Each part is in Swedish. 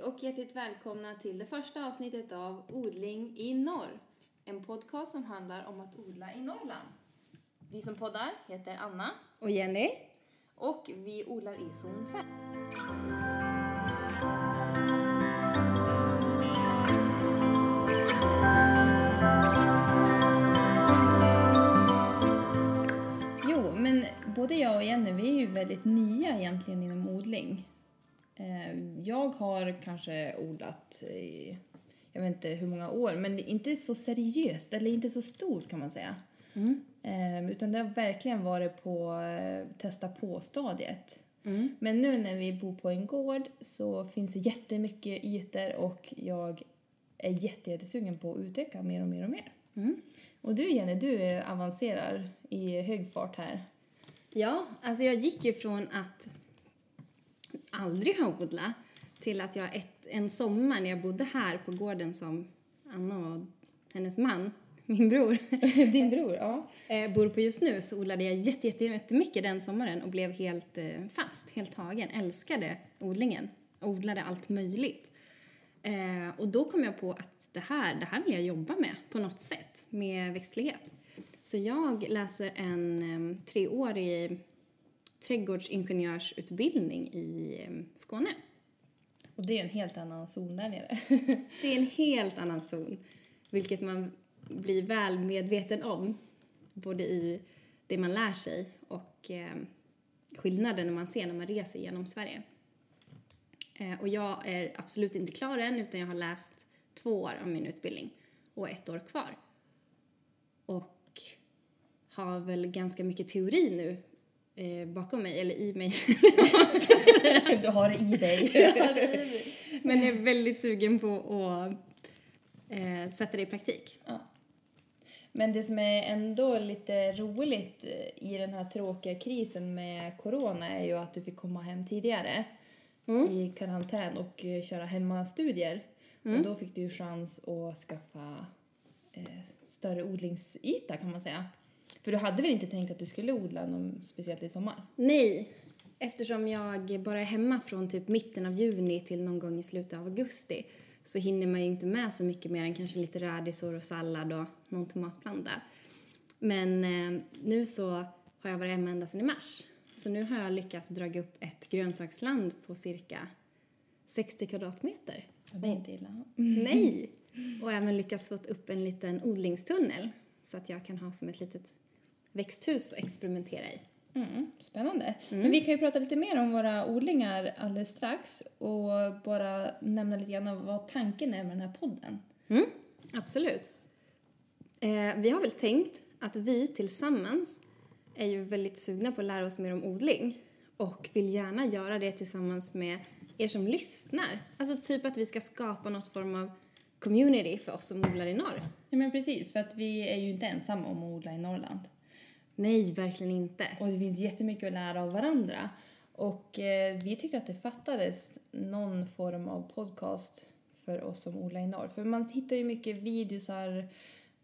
Hej och hjärtligt välkomna till det första avsnittet av Odling i norr. En podcast som handlar om att odla i Norrland. Vi som poddar heter Anna Och Jenny? och vi odlar i zon 5. Jo, men både jag och Jenny, vi är ju väldigt nya egentligen inom odling. Eh, Jag har kanske odlat i, jag vet inte hur många år, men inte så seriöst, eller inte så stort kan man säga. Eh, Utan det har verkligen varit på eh, testa på-stadiet. Men nu när vi bor på en gård så finns det jättemycket ytor och jag är jätte, jättesugen på att utöka mer och mer och mer. Och du Jenny, du avancerar i hög fart här. Ja, alltså jag gick ju från att aldrig ha odlat till att jag ett, en sommar när jag bodde här på gården som Anna och hennes man, min bror, Din bror, ja. eh, bor på just nu så odlade jag jätte, jätte, jättemycket den sommaren och blev helt eh, fast, helt tagen. Älskade odlingen. Odlade allt möjligt. Eh, och då kom jag på att det här, det här vill jag jobba med på något sätt, med växtlighet. Så jag läser en treårig trädgårdsingenjörsutbildning i eh, Skåne. Och det är en helt annan zon där nere. Det är en helt annan zon, vilket man blir väl medveten om, både i det man lär sig och eh, skillnaden man ser när man reser genom Sverige. Eh, och jag är absolut inte klar än, utan jag har läst två år av min utbildning och ett år kvar. Och har väl ganska mycket teori nu eh, bakom mig, eller i mig, du har det i dig. men är väldigt sugen på att eh, sätta det i praktik. Men det som är ändå lite roligt eh, i den här tråkiga krisen med corona är ju att du fick komma hem tidigare i karantän och eh, köra hemmastudier. Och då fick du ju chans att skaffa eh, större odlingsyta kan man säga. För du hade väl inte tänkt att du skulle odla någon speciellt i sommar? Nej, eftersom jag bara är hemma från typ mitten av juni till någon gång i slutet av augusti så hinner man ju inte med så mycket mer än kanske lite rädisor och sallad och någon tomatplanta. Men eh, nu så har jag varit hemma ända sedan i mars. Så nu har jag lyckats dra upp ett grönsaksland på cirka 60 kvadratmeter. Det är inte illa. Nej! Och även lyckats få upp en liten odlingstunnel så att jag kan ha som ett litet växthus att experimentera i. Mm, spännande. Men vi kan ju prata lite mer om våra odlingar alldeles strax och bara nämna lite grann vad tanken är med den här podden. Mm, absolut. Eh, vi har väl tänkt att vi tillsammans är ju väldigt sugna på att lära oss mer om odling och vill gärna göra det tillsammans med er som lyssnar. Alltså typ att vi ska skapa något form av community för oss som odlar i norr. Ja men precis, för att vi är ju inte ensamma om att odla i Norrland. Nej, verkligen inte. Och det finns jättemycket att lära av varandra. Och eh, vi tyckte att det fattades någon form av podcast för oss som odlar i norr. För man hittar ju mycket videosar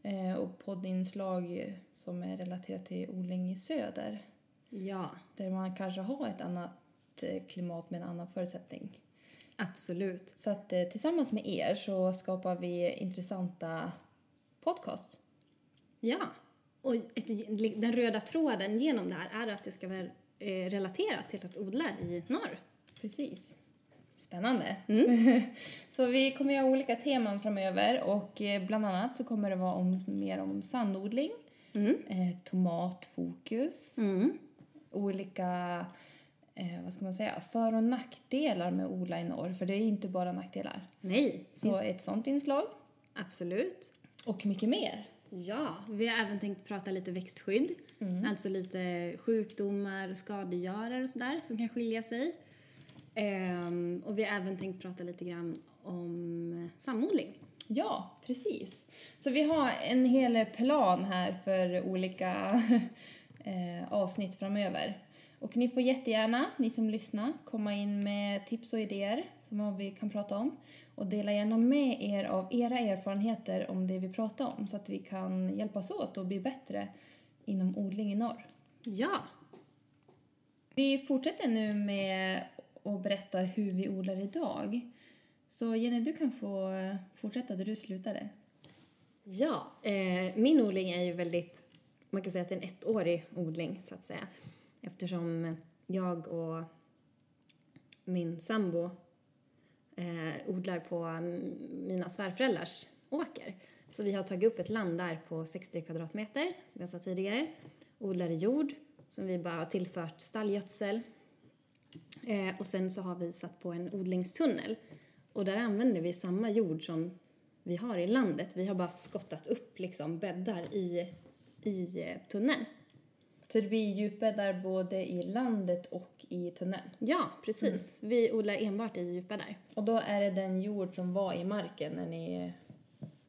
eh, och poddinslag som är relaterat till odling i söder. Ja, Där man kanske har ett annat eh, klimat med en annan förutsättning. absolut. Så att eh, tillsammans med er så skapar vi intressanta podcasts. Ja, och ett, den röda tråden genom det här är att det ska vara eh, relaterat till att odla i norr. Precis. Spännande. så vi kommer göra olika teman framöver och eh, bland annat så kommer det vara om, mer om sandodling, Mm. eh, tomatfokus, Mm. olika eh, vad ska man säga, för och nackdelar med att odla i norr, för det är inte bara nackdelar. Nej, Så ett sånt inslag absolut. och mycket mer. Ja, vi har även tänkt prata lite växtskydd. Alltså lite sjukdomar, skadegörare och sådär som kan skilja sig. Ehm, och vi har även tänkt prata lite grann om samodling. Ja, precis. Så vi har en hel plan här för olika eh, avsnitt framöver. Och ni får jättegärna, ni som lyssnar, komma in med tips och idéer som vi kan prata om. Och dela gärna med er av era erfarenheter om det vi pratar om så att vi kan hjälpas åt och bli bättre inom odling i norr. Ja, Vi fortsätter nu med att berätta hur vi odlar idag. Så Jenny, du kan få fortsätta där du slutade. Ja, eh, min odling är ju väldigt, man kan säga att det är en ettårig odling så att säga. Eftersom jag och min sambo eh, odlar på mm, mina svärföräldrars åker. Så vi har tagit upp ett land där på 60 kvadratmeter, som jag sa tidigare. Odlar i jord, som vi bara har tillfört stallgödsel. Eh, och sen så har vi satt på en odlingstunnel. Och där använder vi samma jord som vi har i landet. Vi har bara skottat upp liksom bäddar i, i eh, tunneln. Så det blir djupbäddar både i landet och i tunneln. Ja, precis. Vi odlar enbart i djupbäddar. Och då är det den jord som var i marken när ni,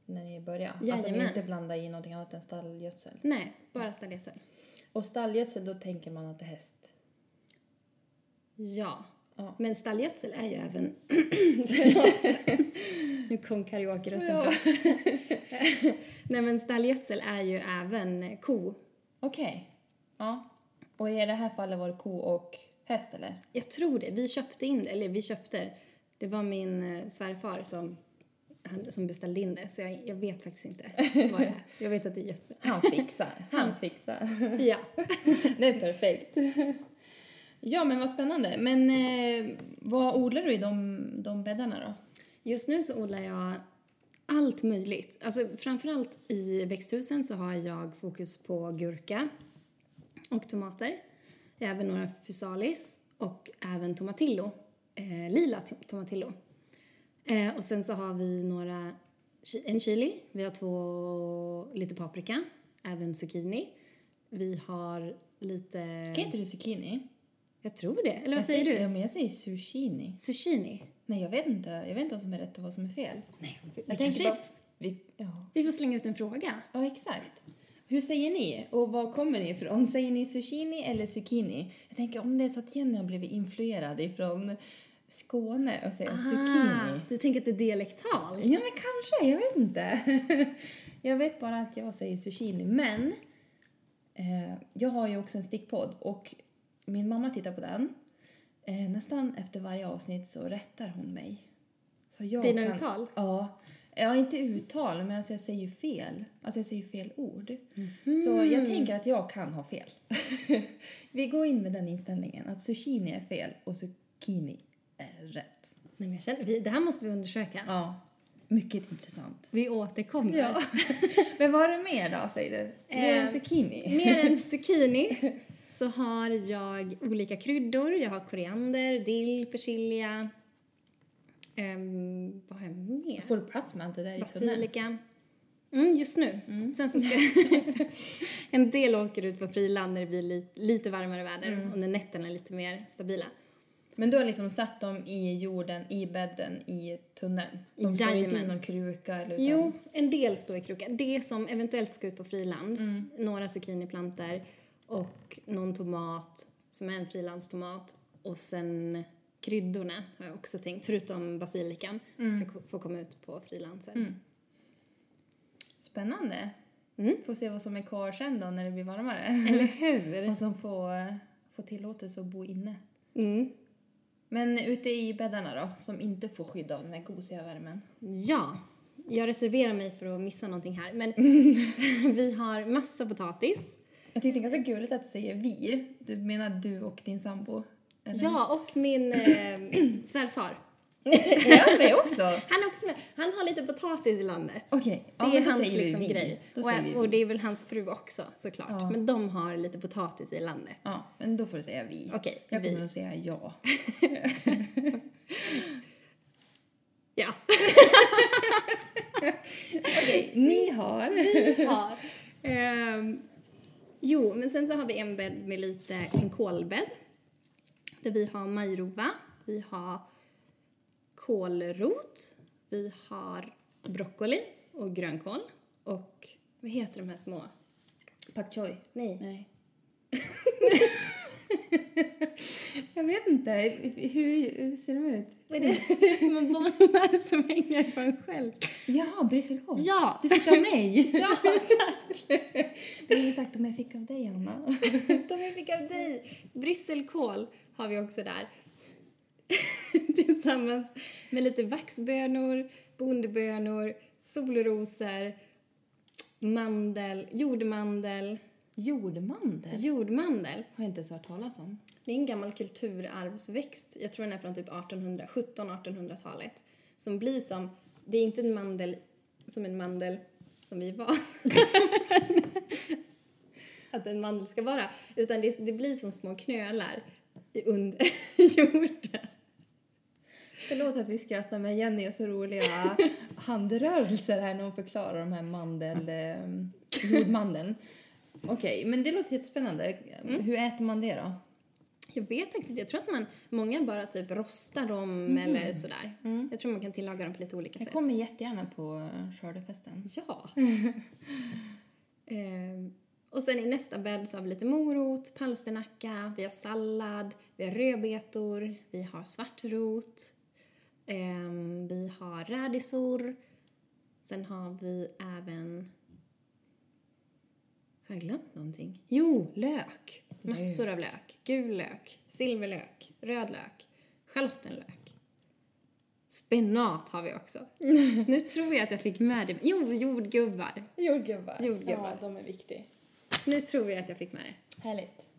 när ni började? Alltså ni Jajamän. inte blanda i någonting annat än stallgödsel? Nej, bara stallgödsel. Och stallgödsel, då tänker man att det är häst? Ja. Ja. Men stallgödsel är ju även... Nu kom karaoke-rösten Ja. fram. Nej men stallgödsel är ju även ko. Okej. Ja. Och i det här fallet var det ko och häst, eller? Jag tror det. Vi köpte in det, eller vi köpte. Det var min eh, svärfar som, han, som beställde in det, så jag, jag vet faktiskt inte vad det är. Jag vet att det är gödsel. Han fixar. Han fixar. Ja. Det är perfekt. Ja, men vad spännande. Men eh, vad odlar du i de, de bäddarna då? Just nu så odlar jag allt möjligt. Alltså framförallt i växthusen så har jag fokus på gurka och tomater. Även några fysalis och även tomatillo. Eh, lila tomatillo. Eh, och sen så har vi några, en chili, vi har två, lite paprika, även zucchini. Vi har lite, Kan inte du zucchini? jag tror det, eller vad säger Ja, du? men jag säger zucchini. Zucchini? Nej, jag vet inte. Jag vet inte vad som är rätt och vad som är fel. Nej, vi, Jag kanske, bara... Vi, ja. vi får slänga ut en fråga. ja, exakt. Hur säger ni? Och var kommer ni ifrån? Säger ni zucchini eller zucchini? Jag tänker om det är så att Jenny har blivit influerad ifrån Skåne och säger zucchini. du tänker att det är dialektalt? Ja, men kanske. Jag vet inte. jag vet bara att jag säger zucchini. Men eh, jag har ju också en stickpodd och min mamma tittar på den. Eh, nästan efter varje avsnitt så rättar hon mig. Så jag Dina kan, uttal? Ja. Ja, inte uttal, men alltså jag säger ju fel. Alltså jag säger fel ord. Mhm. Så jag tänker att jag kan ha fel. Vi går in med den inställningen att zucchini är fel och zucchini är rätt. Nej, men jag känner, vi, det här måste vi undersöka. Ja, mycket intressant. Vi återkommer. Ja. Men vad har du mer då, säger du? Mer än Eh, zucchini? Mer än zucchini så har jag olika kryddor. Jag har koriander, dill, persilja. Um, vad har jag mer? Får du plats med allt det där? Basilika. Mm, just nu. Sen så ska En del åker ut på friland när det blir li, lite varmare väder och när nätterna är lite mer stabila. Men du har liksom satt dem i jorden, i bädden, i tunneln? De står inte i Jajamän. någon kruka eller utan... Jo, en del står i kruka. Det som eventuellt ska ut på friland, Mm. några zucchiniplantor och någon tomat som är en frilandstomat och sen kryddorna har jag också tänkt, förutom basilikan, Mm. ska få komma ut på friland sen. Spännande. Mm. Får se vad som är kvar sen då när det blir varmare. Eller hur? Och som får, får tillåtelse att bo inne. Mm. Men ute i bäddarna då, som inte får skydd av den här gosiga värmen? Ja, jag reserverar mig för att missa någonting här, men vi har massa potatis. Jag tyckte det är ganska gulligt att du säger vi. Du menar du och din sambo? Eller? Ja, och min eh, svärfar. Ja, mig också! Han är också med. Han har lite potatis i landet. Det ja, är men då hans vi liksom vi. grej. Och, vi och vi. det är väl hans fru också såklart. Ja. Men de har lite potatis i landet. Ja, men då får du säga vi. Okej, Jag vi. kommer att säga ja. Ja. Okej, ni har. har. Ehm, jo, men sen så har vi en bädd med lite, en kolbädd. Där vi har majrova, vi har kålrot, vi har broccoli och grönkål. Och vad heter de här små? Pak choi. Nej. Nej. jag vet inte. Hur, hur ser de ut? Vad är det? Det är små bollar som hänger på en själv. Jaha, brysselkål. Ja! Du fick av mig. Ja, tack! Det är exakt om jag fick av dig, Anna. De jag fick av dig. Brysselkål har vi också där. tillsammans med lite vaxbönor, bondebönor, solrosor, mandel, jordmandel, Jordmandel? jordmandel. Har jag inte ens hört talas om. Det är en gammal kulturarvsväxt, jag tror den är från typ 1800, 1700-1800-talet, som blir som, det är inte en mandel som en mandel som vi var. att en mandel ska vara, utan det, det blir som små knölar i under jorden. Förlåt att vi skrattar men Jenny har så roliga handrörelser här när hon förklarar de här mandel, eh, jordmandeln. Okej, men det låter jättespännande. Hur äter man det då? Jag vet faktiskt inte, jag tror att man, många bara typ rostar dem eller sådär. Jag tror man kan tillaga dem på lite olika Jag sätt. kommer jättegärna på skördefesten. Ja. Ehm, och sen i nästa bädd så har vi lite morot, palsternacka, vi har sallad, vi har rödbetor, vi har svartrot, ehm, vi har rädisor, sen har vi även... Har jag glömt någonting? Jo, lök! Massor av lök. Gul lök, silverlök, röd lök, schalottenlök. Spenat har vi också. nu tror jag att jag fick med det. Jo, jordgubbar. Jordgubbar. Jordgubbar. Ja, de är viktiga. Nu tror jag att jag fick med det. Härligt.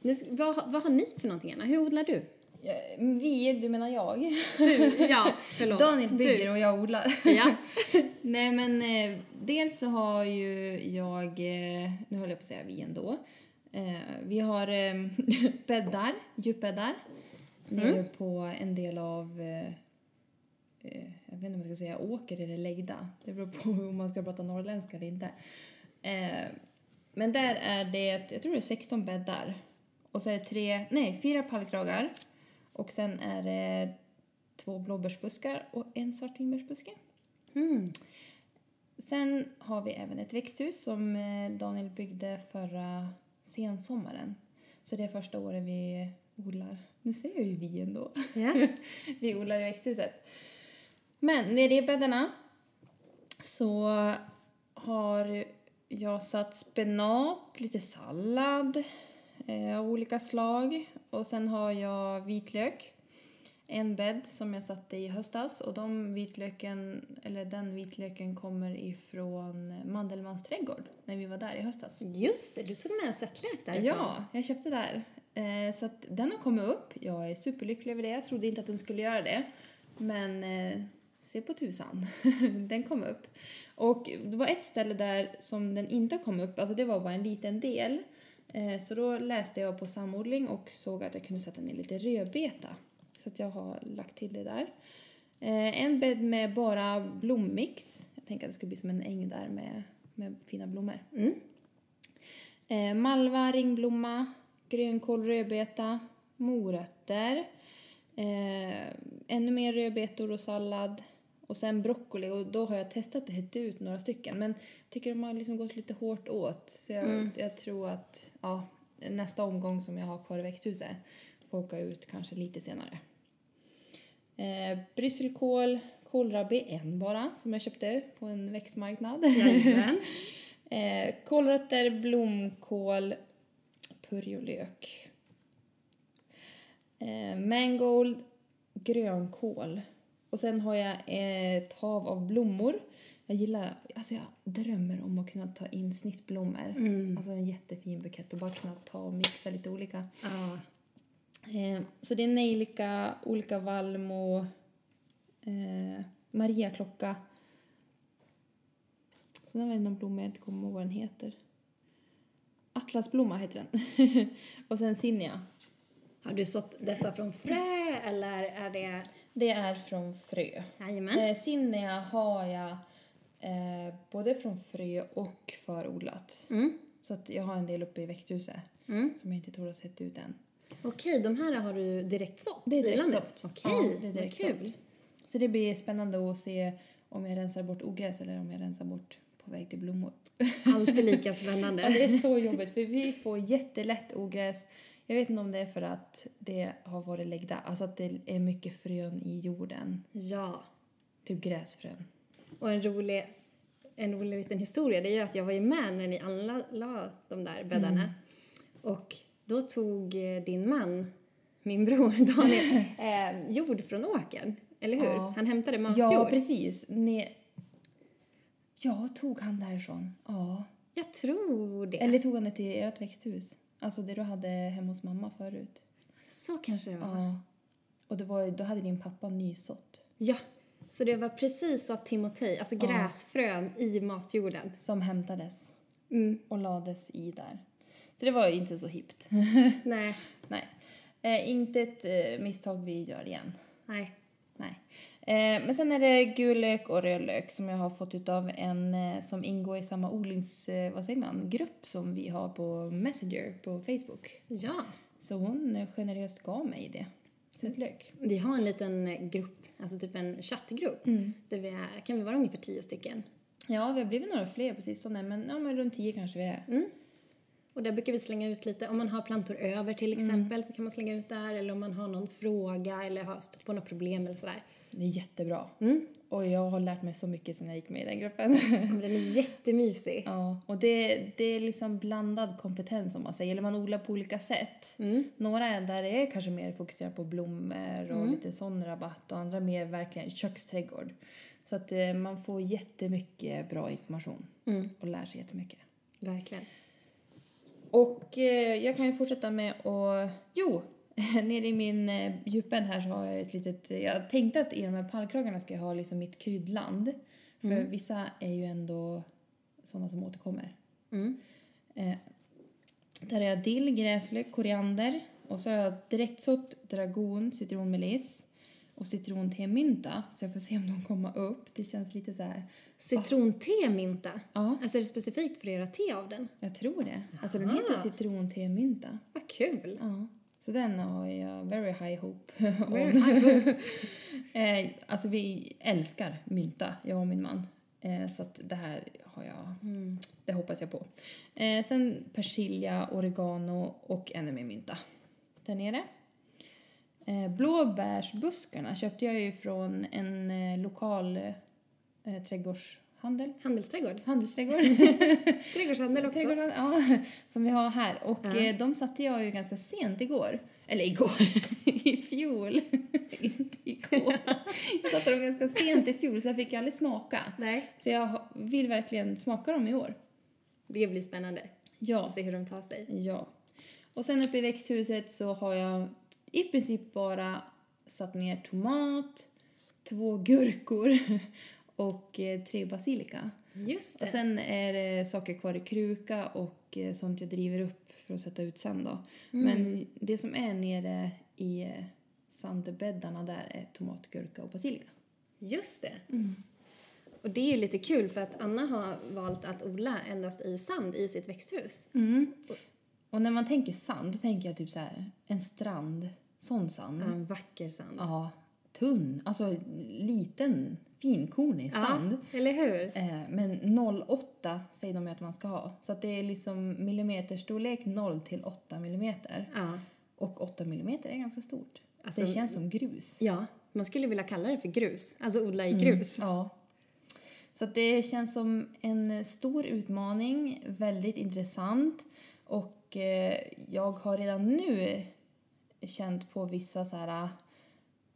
Nu, vad, vad har ni för någonting, Anna? Hur odlar du? Ja, Vi, du menar jag? Du, ja, förlåt. Daniel bygger Du. och jag odlar. Ja. Nej men eh, dels så har ju jag, eh, nu höll jag på att säga vi ändå. Eh, vi har eh, bäddar, djupbäddar. Nere på en del av, eh, eh, jag vet inte om jag ska säga åker eller läggda. Det beror på om man ska prata norrländska eller inte. Eh, men där är det, jag tror det är 16 bäddar. Och så är det tre, nej fyra pallkragar. Och sen är det två blåbärsbuskar och en svartvinbärsbuske. Mm. Sen har vi även ett växthus som eh, Daniel byggde förra sensommaren. Så det är första året vi odlar. Nu säger jag ju vi ändå. Ja. vi odlar i växthuset. Men nere i bäddarna så har jag satt spenat, lite sallad eh, av olika slag. Och sen har jag vitlök. En bädd som jag satte i höstas och de vitlöken, eller den vitlöken kommer ifrån Mandelmans trädgård när vi var där i höstas. Just det, du tog med en sättlök därifrån. Ja, jag köpte där. Eh, så att den har kommit upp. Jag är superlycklig över det. Jag trodde inte att den skulle göra det. Men eh, se på tusan. den kom upp. Och det var ett ställe där som den inte kom upp. Alltså det var bara en liten del. Eh, så då läste jag på samodling och såg att jag kunde sätta ner lite rödbeta. Så att jag har lagt till det där. Eh, en bädd med bara blommix. Jag tänker att det ska bli som en äng där med, med fina blommor. Mm. Eh, malva, ringblomma, grönkål, rödbeta, morötter, ännu mer rödbetor och sallad och sen broccoli och då har jag testat att hetta ut några stycken men jag tycker de har liksom gått lite hårt åt så jag, jag tror att ja, nästa omgång som jag har kvar i växthuset får åka ut kanske lite senare. Eh, brysselkål, kålrabbi en bara som jag köpte på en växtmarknad. Eh, kålrötter, blomkål, purjolök. Eh, mangold, grönkål. Och sen har jag ett hav av blommor. Jag gillar, alltså jag drömmer om att kunna ta in snittblommor. Mm. Alltså en jättefin bukett och bara kunna ta och mixa lite olika. Ja. Eh, så det är nejlika, olika valmo, eh, mariaklocka. Sen har vi någon blomma jag inte kommer ihåg vad den heter. Atlasblomma heter den. och sen zinnia. Har du sått dessa från frö eller är det... Det är från frö. Jajamän. Eh, zinnia har jag eh, både från frö och förodlat. Mm. Så att jag har en del uppe i växthuset Mm. som jag inte tror har sett ut än. Okej, de här har du direkt sått Det är direkt sått. Okej, Ja, det är vad direkt kul. sått. Så det blir spännande att se om jag rensar bort ogräs eller om jag rensar bort på väg till blommor. Alltid lika Ja, spännande. det är så jobbigt för vi får jättelätt ogräs. Jag vet inte om det är för att det har varit läggda, alltså att det är mycket frön i jorden. Ja. Typ gräsfrön. Och en rolig, en rolig liten historia det är ju att jag var ju med när ni anlade de där bäddarna. Och då tog eh, din man min bror Daniel, eh, jord från åkern. Eller hur? Ja. Han hämtade matjord. Ja, precis. Ne ja, tog han därifrån? Ja. Jag tror det. Eller tog han det till ert växthus? Alltså det du hade hemma hos mamma förut? Så kanske det var. Ja. Och det var, då hade din pappa nysått. Ja. Så det var precis så Timotej, alltså gräsfrön i matjorden. Som hämtades Mm. och lades i där. Så det var ju inte så hippt. Nej. Nej. Eh, inte ett eh, misstag vi gör igen. Nej. Nej. Eh, men sen är det gul lök och röd lök som jag har fått utav en eh, som ingår i samma odlings, eh, vad säger man, grupp som vi har på Messenger på Facebook. Ja. Så hon generöst gav mig det. Sättlök. Vi har en liten grupp, alltså typ en chattgrupp. Där vi är, kan vi vara ungefär tio stycken. Ja, vi har blivit några fler på sistone, men, ja, men runt tio kanske vi är. Och där brukar vi slänga ut lite, om man har plantor över till exempel så kan man slänga ut där. Eller om man har någon fråga eller har stött på något problem eller sådär. Det är jättebra. Mm. Och jag har lärt mig så mycket sen jag gick med i den gruppen. Men den är jättemysig. ja, och det, det är liksom blandad kompetens om man säger, eller man odlar på olika sätt. Mm. Några är där är kanske mer fokuserat på blommor och lite sån rabatt och andra mer verkligen köksträdgård. Så att eh, man får jättemycket bra information Mm. och lär sig jättemycket. Verkligen. Och eh, jag kan ju fortsätta med att... Jo! Nere i min eh, djupbädd här så har jag ett litet... Jag tänkte att i de här pallkragarna ska jag ha liksom mitt kryddland. För vissa är ju ändå sådana som återkommer. Mm. Eh, där har jag dill, gräslök, koriander. Och så har jag direktsått dragon, citronmeliss och citrontemynta. Så jag får se om de kommer upp. Det känns lite så här... Citrontemynta. Ja, Alltså är det specifikt för att göra te av den? jag tror det. Alltså den heter citrontemynta. Vad kul! Ja, så den har jag very high hope Very high hope. eh, alltså vi älskar mynta, jag och min man. Eh, så att det här har jag, Mm. det hoppas jag på. Eh, sen persilja, oregano och ännu mer mynta. Där nere. Eh, blåbärsbuskarna köpte jag ju från en eh, lokal eh, trädgårdshandel. Handelsträdgård. Handelsträdgård. Trädgårdshandel också. Trädgården, ja, som vi har här. Och Ja. eh, de satte jag ju ganska sent igår. Eller igår, i fjol. Inte igår. Jag satte dem ganska sent i fjol så jag fick aldrig smaka. Nej. Så jag vill verkligen smaka dem i år. Det blir spännande. Ja. Se hur de tar sig. Ja. Och sen uppe i växthuset så har jag i princip bara satt ner tomat, två gurkor och eh, tre basilika. Just det. Och sen är det saker kvar i kruka och eh, sånt jag driver upp för att sätta ut sen då. Men det som är nere i eh, sandbäddarna där är tomat, gurka och basilika. Just det. Och det är ju lite kul för att Anna har valt att odla endast i sand i sitt växthus. Och när man tänker sand, då tänker jag typ så här, en strand, sån sand. Ja, en vacker sand. Ja, tunn, alltså liten, finkornig sand. Ja, eller hur? Eh, men 0,8 säger de ju att man ska ha. Så att det är liksom millimeterstorlek 0 till 8 millimeter. Ja. Och 8 millimeter är ganska stort. Alltså- det känns som grus. Ja, man skulle vilja kalla det för grus. Alltså odla i grus. Ja. Så att det känns som en stor utmaning, väldigt intressant. Och eh, jag har redan nu känt på vissa så här,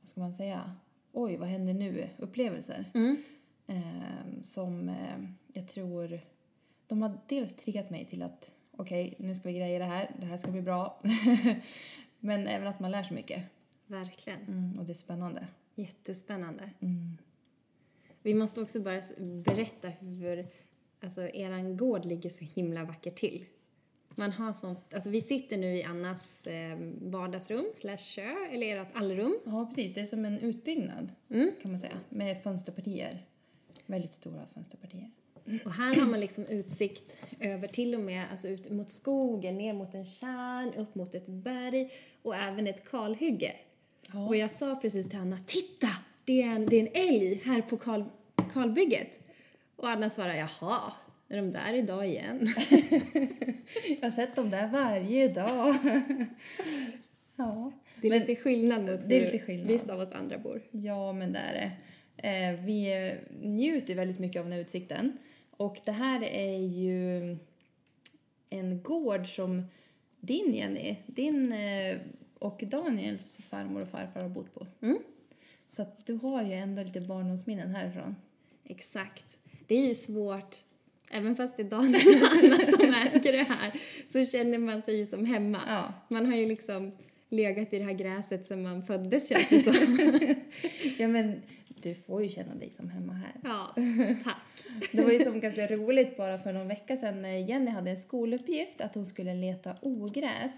vad ska man säga, oj vad händer nu, upplevelser. Mm. Eh, som eh, jag tror, de har dels triggat mig till att okej, nu ska vi greja det här, det här ska bli bra. Men även att man lär sig mycket. Verkligen. Mm, och det är spännande. Jättespännande. Mm. Vi måste också bara berätta hur alltså, eran gård ligger så himla vackert till. Man har sånt, alltså vi sitter nu i Annas eh, vardagsrum slash kö, eller ert allrum. Ja, precis. Det är som en utbyggnad Mm. kan man säga. Med fönsterpartier. Väldigt stora fönsterpartier. Och här har man liksom utsikt över till och med alltså ut mot skogen, ner mot en tjärn, upp mot ett berg och även ett kalhygge. Ja. Och jag sa precis till Anna, titta! Det är en, det är en älg här på kal, kalbygget. Och Anna svarade, jaha, är de där idag igen? Jag har sett dem där varje dag. ja. Det är Men- lite skillnad mot det är hur lite skillnad. vissa av oss andra bor. Ja, men det är det. Eh, vi njuter väldigt mycket av den här utsikten. Och det här är ju en gård som din, Jenny, din eh, och Daniels farmor och farfar har bott på. Mm. Så att du har ju ändå lite barndomsminnen härifrån. Exakt. Det är ju svårt, även fast det är Daniel och Anna som äger det här, så känner man sig ju som hemma. Ja. Man har ju liksom legat i det här gräset sedan man föddes känns det som. ja, men du får ju känna dig som hemma här. ja, tack. Det var ju som ganska roligt bara för någon vecka sedan när Jenny hade en skoluppgift att hon skulle leta ogräs.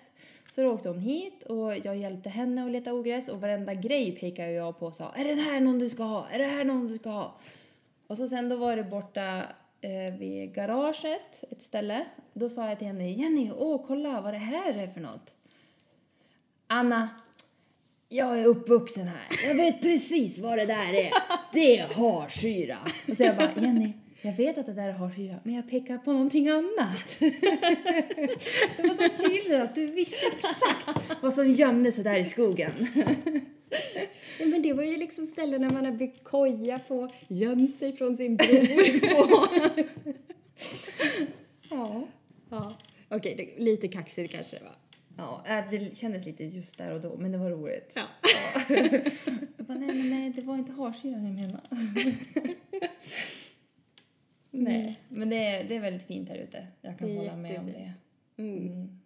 Så då åkte hon hit och jag hjälpte henne att leta ogräs och varenda grej pekade jag på och sa Är det här någon du ska ha? Är det här någon du ska ha? Och så sen då var det borta eh, vid garaget, ett ställe. Då sa jag till Jenny, Jenny, åh kolla vad det här är för något. Anna, jag är uppvuxen här. Jag vet precis vad det där är. Det är harsyra. Och så jag bara, Jenny, jag vet att det där är harsyra, men jag pekar på någonting annat. Det var så tydligt att du visste exakt vad som gömde sig där i skogen. Ja, men det var ju liksom ställen när man har byggt koja på, gömt sig från sin bror på. Ja. ja. Okej, det- lite kaxigt kanske det var. Ja, äh, det kändes lite just där och då, men det var roligt. Ja. Jag bara, nej, men nej, det var inte harsyran jag menade. nej, men det är, det är väldigt fint här ute. Jag kan hålla med om det. jättefint. Mm.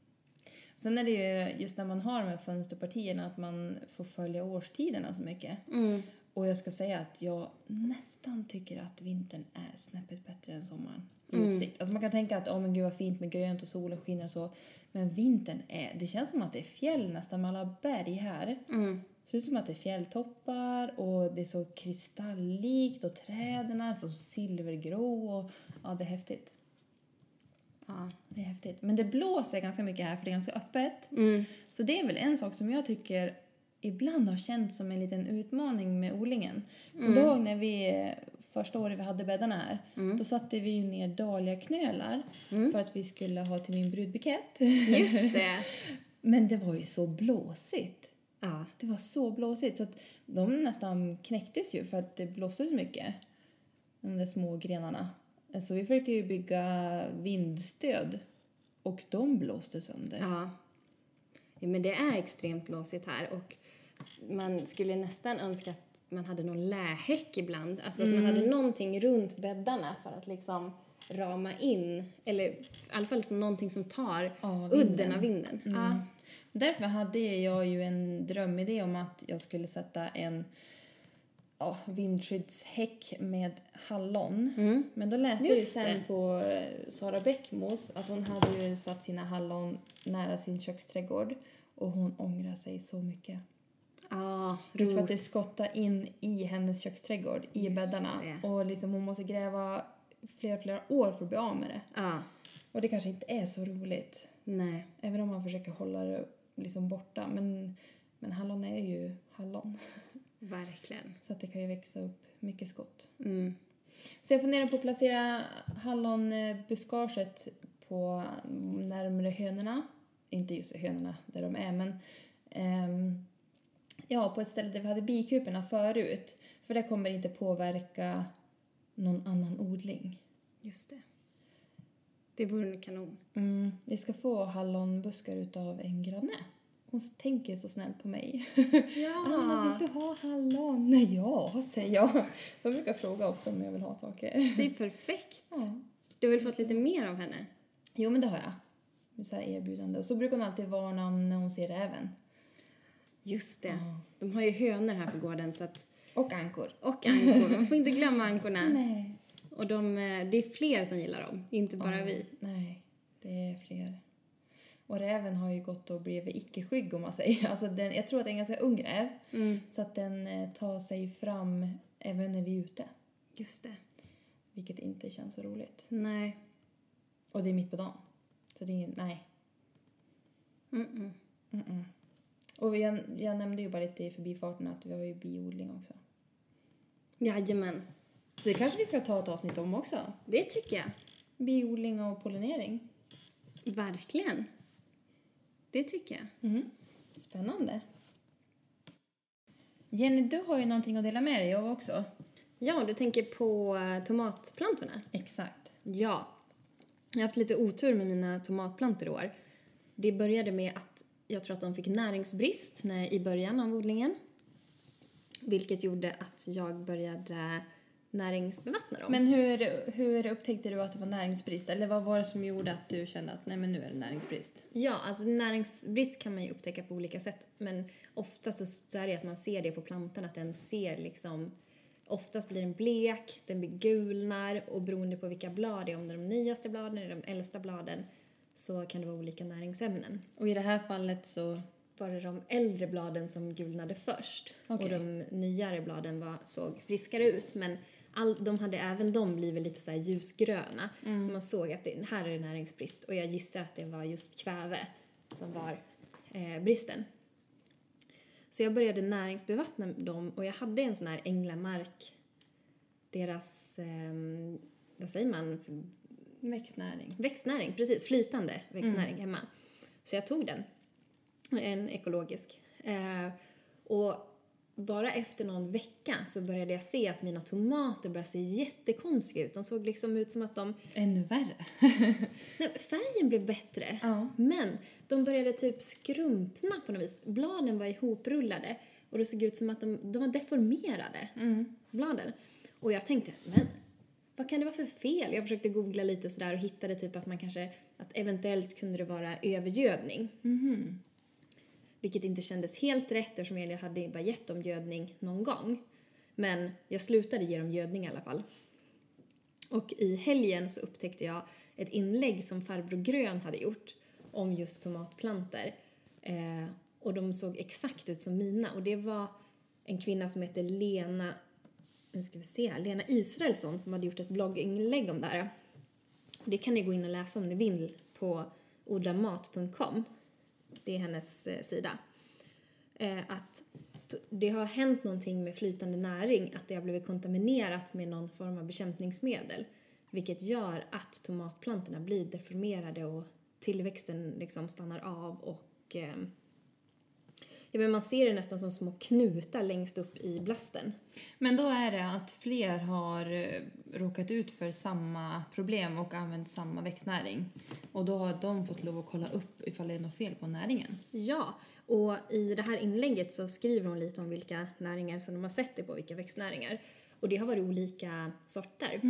Sen är det ju just när man har de här fönsterpartierna att man får följa årstiderna så mycket. Mm. Och jag ska säga att jag nästan tycker att vintern är snäppet bättre än sommaren. Mm. Utsikt. Alltså man kan tänka att oh, men gud vad fint med grönt och solen skiner och så. Men vintern är, det känns som att det är fjäll nästan med alla berg här. Mm. Det ser ut som att det är fjälltoppar och det är så kristallikt och träden är så silvergrå och ja, det är häftigt. Ja. Det är häftigt. Men det blåser ganska mycket här för det är ganska öppet. Mm. Så det är väl en sak som jag tycker ibland har känts som en liten utmaning med odlingen. Kommer du ihåg när vi första året vi hade bäddarna här, då satte vi ju ner dahliaknölar för att vi skulle ha till min brudbukett. Just det. Men det var ju så blåsigt. Ja. Det var så blåsigt så att de nästan knäcktes ju för att det blåste så mycket. De där små grenarna. Så vi försökte ju bygga vindstöd och de blåste sönder. Ja. ja. Men det är extremt blåsigt här och man skulle nästan önska att man hade någon lähäck ibland. Alltså att man hade någonting runt bäddarna för att liksom rama in, eller i alla fall så någonting som tar Ja, udden av vinden. Ja. Därför hade jag ju en drömidé om att jag skulle sätta en ja, vindskyddshäck med hallon. Men då läste jag ju sen det. på eh, Sara Bäckmos att hon hade ju satt sina hallon nära sin köksträdgård och hon ångrar sig så mycket. Ja, Just för att det skottar in i hennes köksträdgård, i Just bäddarna. det. Och liksom hon måste gräva flera, flera år för att bli av med det. Ja, Och det kanske inte är så roligt. nej. Även om man försöker hålla det liksom borta. Men, men hallon är ju hallon. Verkligen. Så att det kan ju växa upp mycket skott. Mm. Så jag funderar på att placera hallonbuskaget på närmare hönorna. Inte just hönorna där de är men ehm, ja, på ett ställe där vi hade bikuporna förut. För det kommer inte påverka någon annan odling. Just det. Det vore kanon. Mm, vi ska få hallonbuskar utav en granne. Hon tänker så snällt på mig. Anna, vill du ha hallon? Nej, ja, säger jag. Så jag brukar fråga ofta om jag vill ha saker. Det är perfekt. Ja. Du har väl fått lite mer av henne? Jo, men det har jag. Så här erbjudande. Och så brukar hon alltid varna om när hon ser räven. Just det. De har ju hönor här på gården så att, Och ankor. och ankor. Man får inte glömma ankorna. Nej. Och de, eh, det är fler som gillar dem, inte bara Ja, vi. Nej, det är fler. Och räven har ju gått och blivit icke-skygg om man säger. Alltså den, jag tror att det är en ganska ung räv. Mm. Så att den eh, tar sig fram även när vi är ute. Just det. Vilket inte känns så roligt. Nej. Och det är mitt på dagen. Så det är, nej. Mm-mm. Mm-mm. Och jag, jag nämnde ju bara lite i förbifarten att vi har ju biodling också. Jajamän. Så det kanske vi ska ta ett avsnitt om också. Det tycker jag. Biodling och pollinering. Verkligen. Det tycker jag. Mm. Spännande. Jenny, du har ju någonting att dela med dig av också. Ja, du tänker på eh, tomatplantorna? Exakt. Ja. Jag har haft lite otur med mina tomatplantor i år. Det började med att jag tror att de fick näringsbrist när, i början av odlingen. Vilket gjorde att jag började näringsbevattna dem. Men hur, hur upptäckte du att det var näringsbrist? Eller vad var det som gjorde att du kände att nej men nu är det näringsbrist? Ja, alltså näringsbrist kan man ju upptäcka på olika sätt. Men oftast så är det att man ser det på plantan, att den ser liksom Oftast blir den blek, den blir gulnar och beroende på vilka blad det är, om det är de nyaste bladen eller de äldsta bladen, så kan det vara olika näringsämnen. Och i det här fallet så... Var det de äldre bladen som gulnade först Okej. och de nyare bladen var, såg friskare ut. Men all, de hade även de blivit lite så här ljusgröna. Så man såg att det, här är det näringsbrist. Och jag gissar att det var just kväve som var eh, bristen. Så jag började näringsbevattna dem och jag hade en sån här Änglamark, deras, ehm, vad säger man, Växtnäring. växtnäring, precis, flytande växtnäring hemma. Så jag tog den, en ekologisk. Eh, och bara efter någon vecka så började jag se att mina tomater började se jättekonstiga ut. De såg liksom ut som att de... Ännu värre. Nej, färgen blev bättre. Ja. Men de började typ skrumpna på något vis. Bladen var ihoprullade och det såg ut som att de, de var deformerade, bladen. Och jag tänkte, men vad kan det vara för fel? Jag försökte googla lite och sådär och hittade typ att man kanske, att eventuellt kunde det vara övergödning. Vilket inte kändes helt rätt eftersom jag hade bara gett dem gödning någon gång. Men jag slutade ge dem gödning i alla fall. Och i helgen så upptäckte jag ett inlägg som farbror Grön hade gjort om just tomatplanter. Eh, och de såg exakt ut som mina. Och det var en kvinna som heter Lena, nu ska vi se här, Lena Israelsson som hade gjort ett blogginlägg om det här. Det kan ni gå in och läsa om ni vill på odlamat.com. Det är hennes eh, sida. Eh, att det har hänt någonting med flytande näring, att det har blivit kontaminerat med någon form av bekämpningsmedel. Vilket gör att tomatplantorna blir deformerade och tillväxten liksom stannar av och eh, ja, men man ser det nästan som små knutar längst upp i blasten. Men då är det att fler har eh, råkat ut för samma problem och använt samma växtnäring. Och då har de fått lov att kolla upp ifall det är något fel på näringen. Ja, och i det här inlägget så skriver hon lite om vilka näringar som de har sett det på, vilka växtnäringar. Och det har varit olika sorter.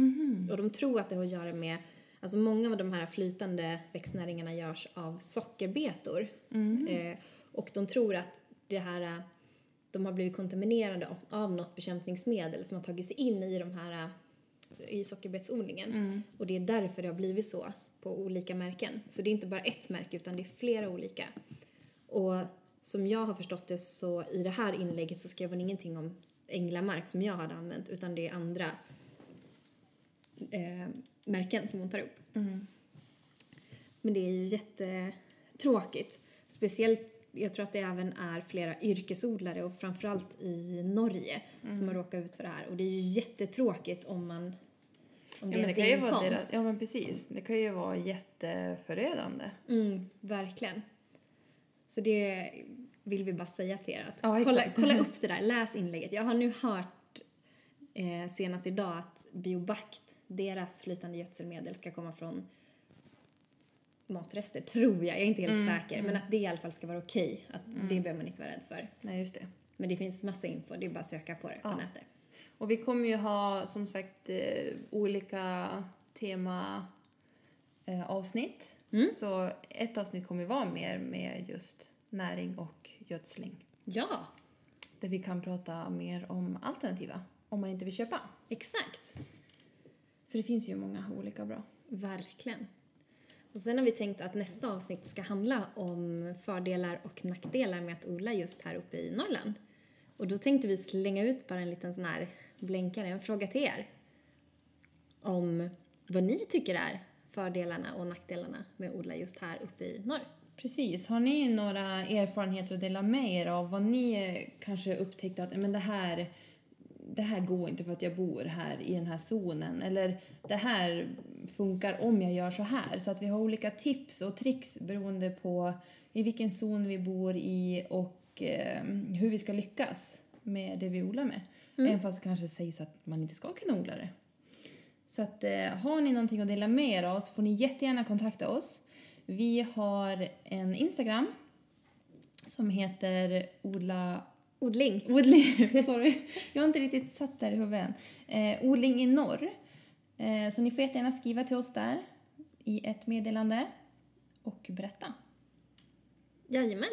Och de tror att det har att göra med, alltså många av de här flytande växtnäringarna görs av sockerbetor. Eh, och de tror att det här, eh, de har blivit kontaminerade av, av något bekämpningsmedel som har tagit sig in i de här, eh, i sockerbetsodlingen. Och det är därför det har blivit så på olika märken. Så det är inte bara ett märke utan det är flera olika. Och som jag har förstått det så i det här inlägget så skrev hon ingenting om Änglamark som jag hade använt utan det är andra eh, märken som hon tar upp. Men det är ju jättetråkigt. Speciellt, jag tror att det även är flera yrkesodlare och framförallt i Norge som har råkat ut för det här. Och det är ju jättetråkigt om man om Ja, men det kan ju vara inkomst. deras, ja men precis. Det kan ju vara jätteförödande. Mm, verkligen. Så det vill vi bara säga till er. Att Ja, kolla, kolla upp det där, läs inlägget. Jag har nu hört eh, senast idag att Biobakt, deras flytande gödselmedel ska komma från matrester, tror jag. Jag är inte helt Mm, säker. Men att det i alla fall ska vara okej. Att Det behöver man inte vara rädd för. Nej, just det. Men det finns massa info, det är bara att söka på det på Ja. nätet. Och vi kommer ju ha som sagt eh, olika tema eh, avsnitt. Mm. Så ett avsnitt kommer vara mer med just näring och gödsling. Ja, Där vi kan prata mer om alternativa, om man inte vill köpa. exakt. För det finns ju många olika bra. Verkligen. Och sen har vi tänkt att nästa avsnitt ska handla om fördelar och nackdelar med att odla just här uppe i Norrland. Och då tänkte vi slänga ut bara en liten sån här blänkare, en fråga till er. Om vad ni tycker är fördelarna och nackdelarna med att odla just här uppe i norr. Precis. Har ni några erfarenheter att dela med er av vad ni kanske upptäckte att men det här det här går inte för att jag bor här i den här zonen eller det här funkar om jag gör så här. Så att vi har olika tips och tricks beroende på i vilken zon vi bor i och eh, hur vi ska lyckas med det vi odlar med. Även fast det kanske sägs att man inte ska kunna odla det. Så att, eh, har ni någonting att dela med er av så får ni jättegärna kontakta oss. Vi har en Instagram som heter Odla... Odling. Odling, sorry. Jag har inte riktigt satt där i huvudet. Eh, odling i norr. Eh, så ni får jättegärna skriva till oss där i ett meddelande och berätta. Jajamän.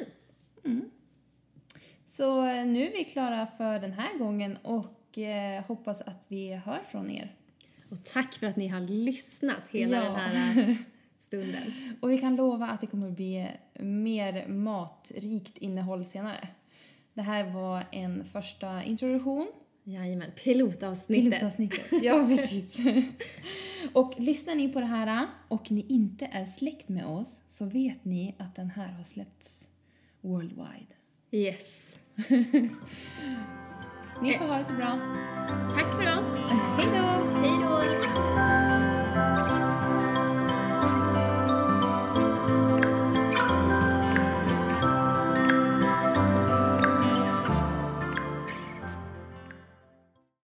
Så eh, nu är vi klara för den här gången och eh, hoppas att vi hör från er. Och tack för att ni har lyssnat hela Ja. den här eh, stunden. Och vi kan lova att det kommer att bli mer matrikt innehåll senare. Det här var en första introduktion. Jajamän, pilotavsnittet. Pilotavsnittet. Ja, precis. och lyssnar ni på det här och ni inte är släkt med oss så vet ni att den här har släppts worldwide. Yes. Ni får ha det så bra. Tack för oss. Hej då!